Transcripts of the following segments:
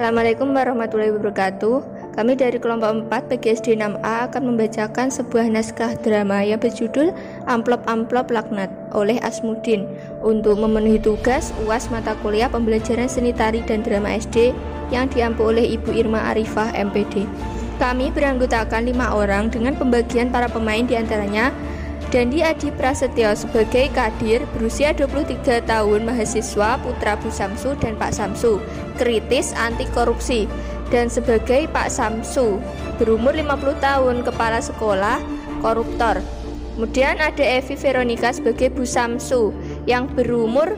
Assalamualaikum warahmatullahi wabarakatuh. Kami dari kelompok 4 PGSD 6A akan membacakan sebuah naskah drama yang berjudul Amplop-Amplop Laknat oleh Asmudin untuk memenuhi tugas UAS mata kuliah pembelajaran seni tari dan drama SD yang diampu oleh Ibu Irma Arifah MPD. Kami beranggotakan lima orang dengan pembagian para pemain di antaranya Dandi Adi Prasetyo sebagai kadir berusia 23 tahun mahasiswa putra Bu Samsu dan Pak Samsu kritis anti korupsi dan sebagai Pak Samsu berumur 50 tahun kepala sekolah koruptor. Kemudian ada Evi Veronica sebagai Bu Samsu yang berumur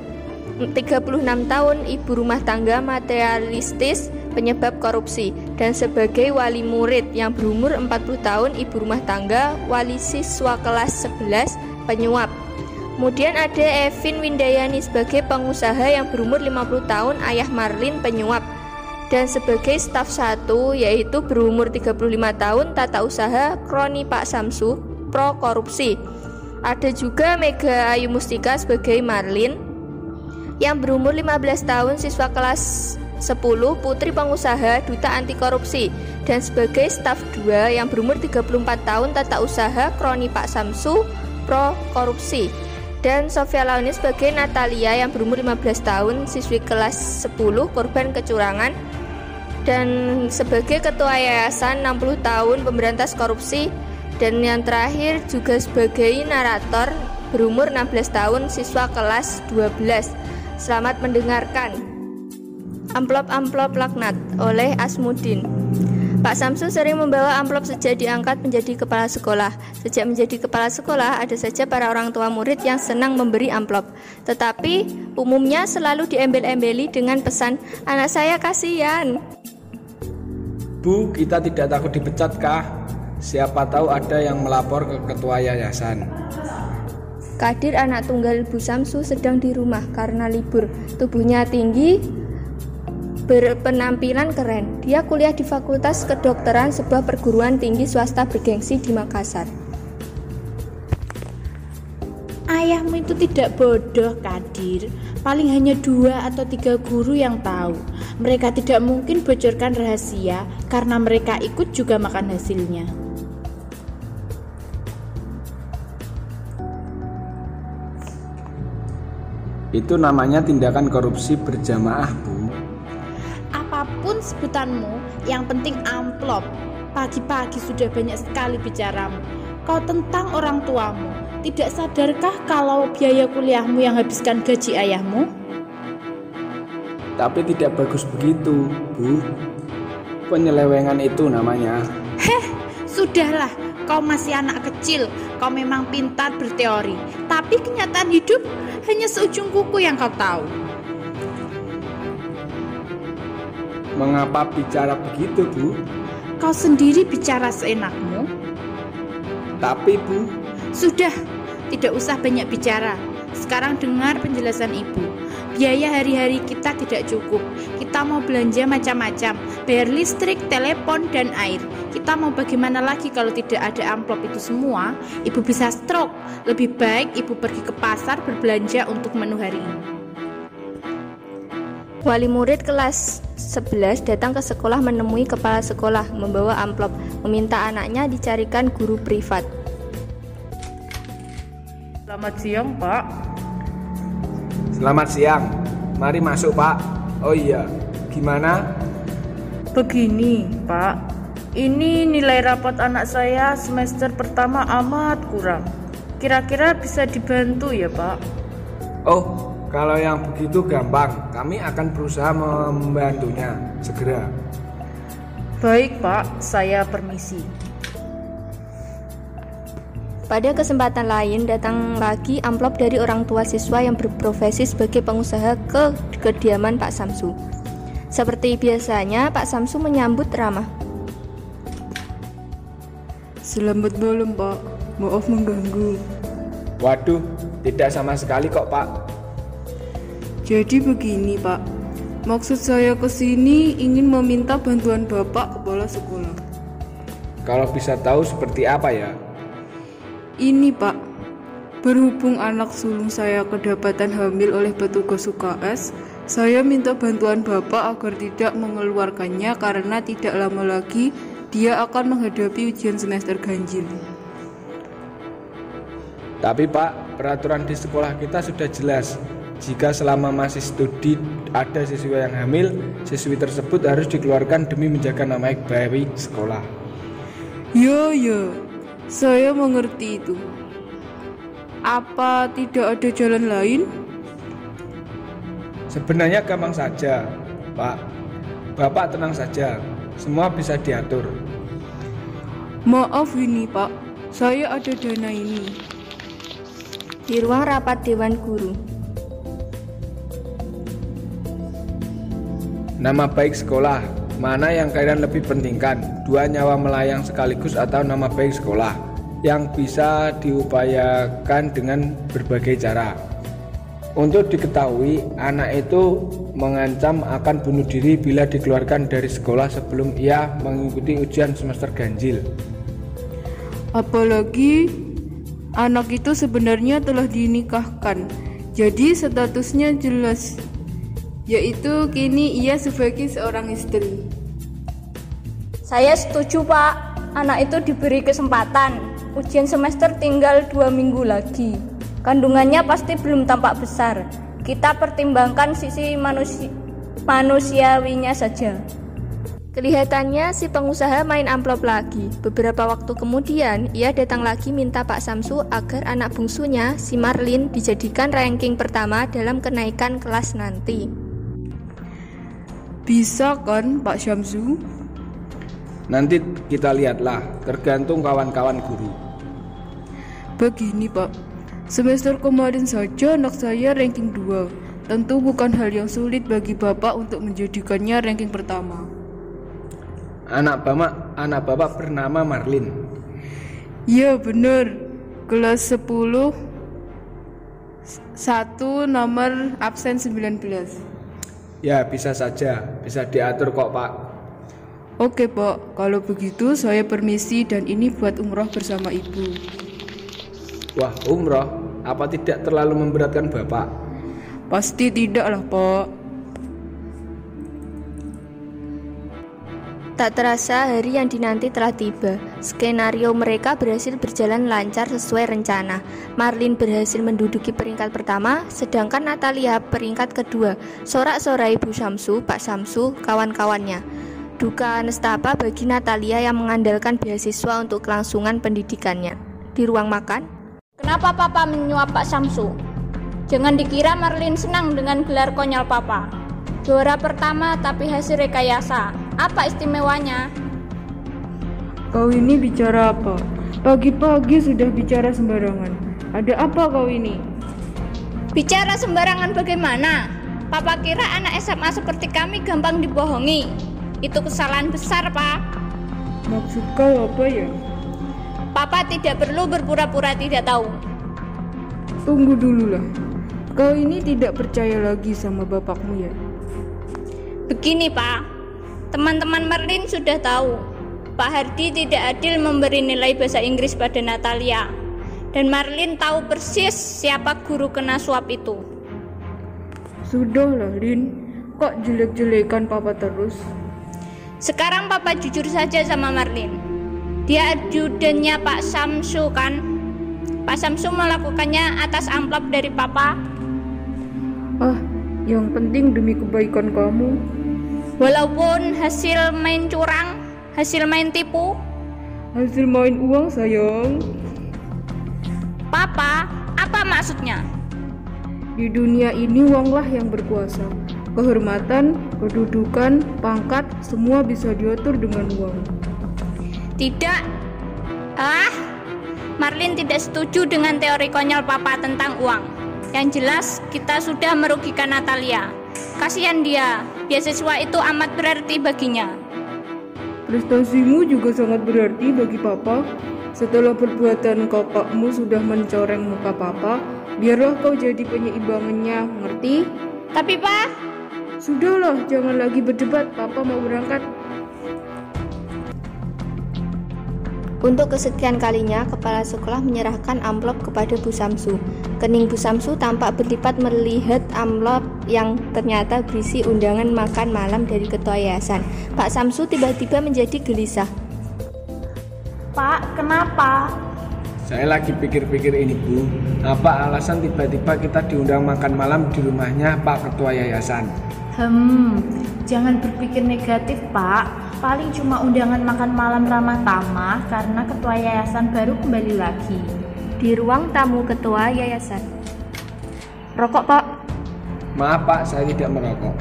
36 tahun ibu rumah tangga materialistis penyebab korupsi. Dan sebagai wali murid yang berumur 40 tahun ibu rumah tangga wali siswa kelas 11 penyuap. Kemudian ada Evin Windayani sebagai pengusaha yang berumur 50 tahun ayah Marlin penyuap. Dan sebagai staf satu yaitu berumur 35 tahun tata usaha Kroni Pak Samsu pro korupsi. Ada juga Mega Ayu Mustika sebagai Marlin yang berumur 15 tahun siswa kelas 10 Putri Pengusaha Duta Anti Korupsi dan sebagai staf 2 yang berumur 34 tahun tata usaha Kroni Pak Samsu Pro Korupsi dan Sofia Launi sebagai Natalia yang berumur 15 tahun siswi kelas 10 korban kecurangan. Dan sebagai ketua yayasan 60 tahun pemberantas korupsi. Dan yang terakhir juga sebagai narator berumur 16 tahun siswa kelas 12 Selamat mendengarkan Amplop-amplop laknat oleh Asmudin. Pak Samsu sering membawa amplop sejak diangkat menjadi kepala sekolah. Sejak menjadi kepala sekolah, ada saja para orang tua murid yang senang memberi amplop. Tetapi umumnya selalu diembel-embeli dengan pesan, anak saya kasihan. Bu, kita tidak takut dipecat kah? Siapa tahu ada yang melapor ke ketua yayasan. Kadir anak tunggal Bu Samsu sedang di rumah karena libur. Tubuhnya tinggi, berpenampilan keren. Dia kuliah di Fakultas Kedokteran sebuah perguruan tinggi swasta bergengsi di Makassar. Ayahmu itu tidak bodoh, Kadir. Paling hanya dua atau tiga guru yang tahu. Mereka tidak mungkin bocorkan rahasia karena mereka ikut juga makan hasilnya. Itu namanya tindakan korupsi berjamaah, Bu apa pun sebutanmu, yang penting amplop. Pagi-pagi sudah banyak sekali bicaramu. Kau tentang orang tuamu. Tidak sadarkah kalau biaya kuliahmu yang habiskan gaji ayahmu? Tapi tidak bagus begitu, Bu. Penyelewengan itu namanya. Heh, sudahlah. Kau masih anak kecil, kau memang pintar berteori, tapi kenyataan hidup hanya seujung kuku yang kau tahu. Mengapa bicara begitu, Bu? Kau sendiri bicara seenakmu. Tapi, Bu, sudah, tidak usah banyak bicara. Sekarang dengar penjelasan Ibu. Biaya hari-hari kita tidak cukup. Kita mau belanja macam-macam, bayar listrik, telepon, dan air. Kita mau bagaimana lagi kalau tidak ada amplop itu semua? Ibu bisa stroke. Lebih baik Ibu pergi ke pasar berbelanja untuk menu hari ini. Wali murid kelas 11 datang ke sekolah menemui kepala sekolah membawa amplop, meminta anaknya dicarikan guru privat. Selamat siang, Pak. Selamat siang. Mari masuk, Pak. Oh iya, gimana? Begini, Pak. Ini nilai rapot anak saya semester pertama amat kurang. Kira-kira bisa dibantu ya, Pak? Oh, kalau yang begitu gampang, kami akan berusaha membantunya segera. Baik, Pak, saya permisi. Pada kesempatan lain datang lagi amplop dari orang tua siswa yang berprofesi sebagai pengusaha ke kediaman Pak Samsu. Seperti biasanya, Pak Samsu menyambut ramah. Selamat malam, Pak. Maaf mengganggu. Waduh, tidak sama sekali kok, Pak. Jadi begini Pak, maksud saya ke sini ingin meminta bantuan Bapak kepala sekolah. Kalau bisa tahu seperti apa ya? Ini Pak, berhubung anak sulung saya kedapatan hamil oleh petugas UKS, Saya minta bantuan Bapak agar tidak mengeluarkannya karena tidak lama lagi dia akan menghadapi ujian semester ganjil. Tapi Pak, peraturan di sekolah kita sudah jelas. Jika selama masih studi ada siswa yang hamil, siswi tersebut harus dikeluarkan demi menjaga nama baik sekolah. Ya, ya, saya mengerti itu. Apa tidak ada jalan lain? Sebenarnya gampang saja, Pak. Bapak tenang saja, semua bisa diatur. Maaf ini, Pak. Saya ada dana ini. Di ruang rapat Dewan Guru, Nama baik sekolah, mana yang kalian lebih pentingkan? Dua nyawa melayang sekaligus atau nama baik sekolah yang bisa diupayakan dengan berbagai cara. Untuk diketahui, anak itu mengancam akan bunuh diri bila dikeluarkan dari sekolah sebelum ia mengikuti ujian semester ganjil. Apalagi anak itu sebenarnya telah dinikahkan. Jadi statusnya jelas yaitu kini ia sebagai seorang istri. Saya setuju Pak, anak itu diberi kesempatan. Ujian semester tinggal dua minggu lagi. Kandungannya pasti belum tampak besar. Kita pertimbangkan sisi manusi manusiawinya saja. Kelihatannya si pengusaha main amplop lagi. Beberapa waktu kemudian, ia datang lagi minta Pak Samsu agar anak bungsunya, si Marlin, dijadikan ranking pertama dalam kenaikan kelas nanti. Bisa kan Pak Syamsu? Nanti kita lihatlah, tergantung kawan-kawan guru. Begini Pak, semester kemarin saja anak saya ranking 2. Tentu bukan hal yang sulit bagi Bapak untuk menjadikannya ranking pertama. Anak bapak, anak bapak bernama Marlin. Iya benar, kelas 10 satu nomor absen 19. Ya bisa saja, bisa diatur kok pak. Oke Pak, kalau begitu saya permisi dan ini buat umroh bersama Ibu. Wah umroh, apa tidak terlalu memberatkan bapak? Pasti tidak lah Pak. Tak terasa hari yang dinanti telah tiba. Skenario mereka berhasil berjalan lancar sesuai rencana. Marlin berhasil menduduki peringkat pertama, sedangkan Natalia peringkat kedua. Sorak-sorai Ibu Samsu, Pak Samsu, kawan-kawannya. Duka nestapa bagi Natalia yang mengandalkan beasiswa untuk kelangsungan pendidikannya. Di ruang makan, Kenapa Papa menyuap Pak Samsu? Jangan dikira Marlin senang dengan gelar konyol Papa. Juara pertama tapi hasil rekayasa. Apa istimewanya? Kau ini bicara apa? Pagi-pagi sudah bicara sembarangan. Ada apa kau ini? Bicara sembarangan bagaimana? Papa kira anak SMA seperti kami gampang dibohongi. Itu kesalahan besar, Pak. Maksud kau apa ya? Papa tidak perlu berpura-pura tidak tahu. Tunggu dulu lah. Kau ini tidak percaya lagi sama bapakmu ya? Begini, Pak. Teman-teman Merlin sudah tahu. Pak Hardi tidak adil memberi nilai bahasa Inggris pada Natalia. Dan Marlin tahu persis siapa guru kena suap itu. Sudahlah, Lin. Kok jelek-jelekan papa terus? Sekarang Papa jujur saja sama Marlin. Dia ajudannya Pak Samsu kan? Pak Samsu melakukannya atas amplop dari Papa. Ah, yang penting demi kebaikan kamu. Walaupun hasil main curang, hasil main tipu, Hasil main uang, sayang. Papa, apa maksudnya? Di dunia ini uanglah yang berkuasa. Kehormatan, kedudukan, pangkat, semua bisa diatur dengan uang. Tidak. Ah, Marlin tidak setuju dengan teori konyol Papa tentang uang. Yang jelas, kita sudah merugikan Natalia. Kasihan dia, beasiswa itu amat berarti baginya. Prestasimu juga sangat berarti bagi papa. Setelah perbuatan kakakmu sudah mencoreng muka papa, biarlah kau jadi penyeimbangannya, ngerti? Tapi Pak, Sudahlah, jangan lagi berdebat, papa mau berangkat. Untuk kesekian kalinya, kepala sekolah menyerahkan amplop kepada Bu Samsu. Kening Bu Samsu tampak berlipat melihat amplop yang ternyata berisi undangan makan malam dari ketua yayasan. Pak Samsu tiba-tiba menjadi gelisah. Pak, kenapa? Saya lagi pikir-pikir ini Bu, apa alasan tiba-tiba kita diundang makan malam di rumahnya Pak Ketua Yayasan? Hmm, jangan berpikir negatif, Pak. Paling cuma undangan makan malam ramah tamah karena ketua yayasan baru kembali lagi. Di ruang tamu ketua yayasan. Rokok, Pak. Maaf Pak, saya tidak merokok.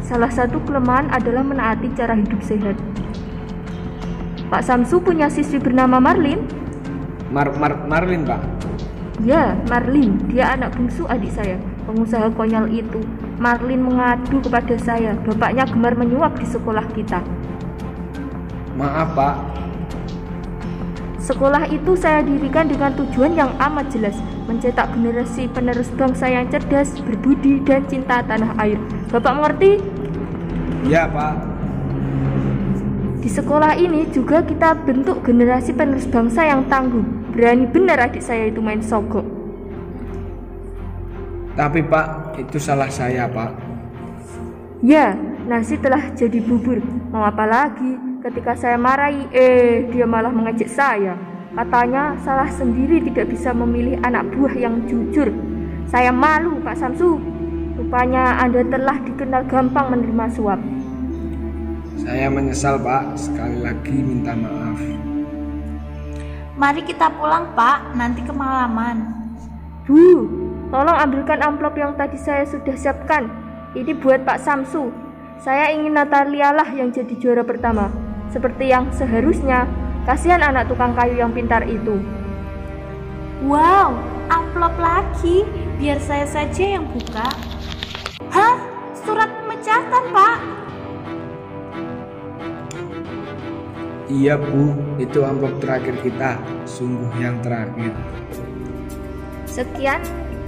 Salah satu kelemahan adalah menaati cara hidup sehat. Pak Samsu punya siswi bernama Marlin? Mar Mar Marlin Pak. Ya, Marlin. Dia anak bungsu adik saya, pengusaha konyol itu. Marlin mengadu kepada saya, bapaknya gemar menyuap di sekolah kita. Maaf Pak, Sekolah itu saya dirikan dengan tujuan yang amat jelas, mencetak generasi penerus bangsa yang cerdas, berbudi, dan cinta tanah air. Bapak mengerti? ya Pak. Di sekolah ini juga kita bentuk generasi penerus bangsa yang tangguh. Berani benar adik saya itu main sogok. Tapi Pak, itu salah saya Pak. Ya, nasi telah jadi bubur. Mau apa lagi? Ketika saya marahi, eh, dia malah mengejek saya. Katanya salah sendiri tidak bisa memilih anak buah yang jujur. Saya malu, Pak Samsu. Rupanya Anda telah dikenal gampang menerima suap. Saya menyesal Pak, sekali lagi minta maaf. Mari kita pulang, Pak. Nanti kemalaman. Bu, tolong ambilkan amplop yang tadi saya sudah siapkan. Ini buat Pak Samsu. Saya ingin Natalia lah yang jadi juara pertama. Seperti yang seharusnya. Kasihan anak tukang kayu yang pintar itu. Wow, amplop lagi. Biar saya saja yang buka. Hah? Surat pemecatan, Pak. Iya Bu, itu amplop terakhir kita, sungguh yang terakhir. Sekian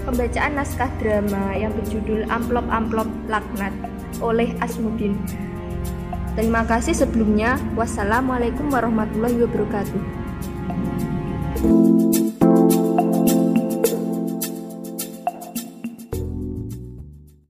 pembacaan naskah drama yang berjudul Amplop-Amplop Laknat oleh Asmudin. Terima kasih sebelumnya. Wassalamualaikum warahmatullahi wabarakatuh.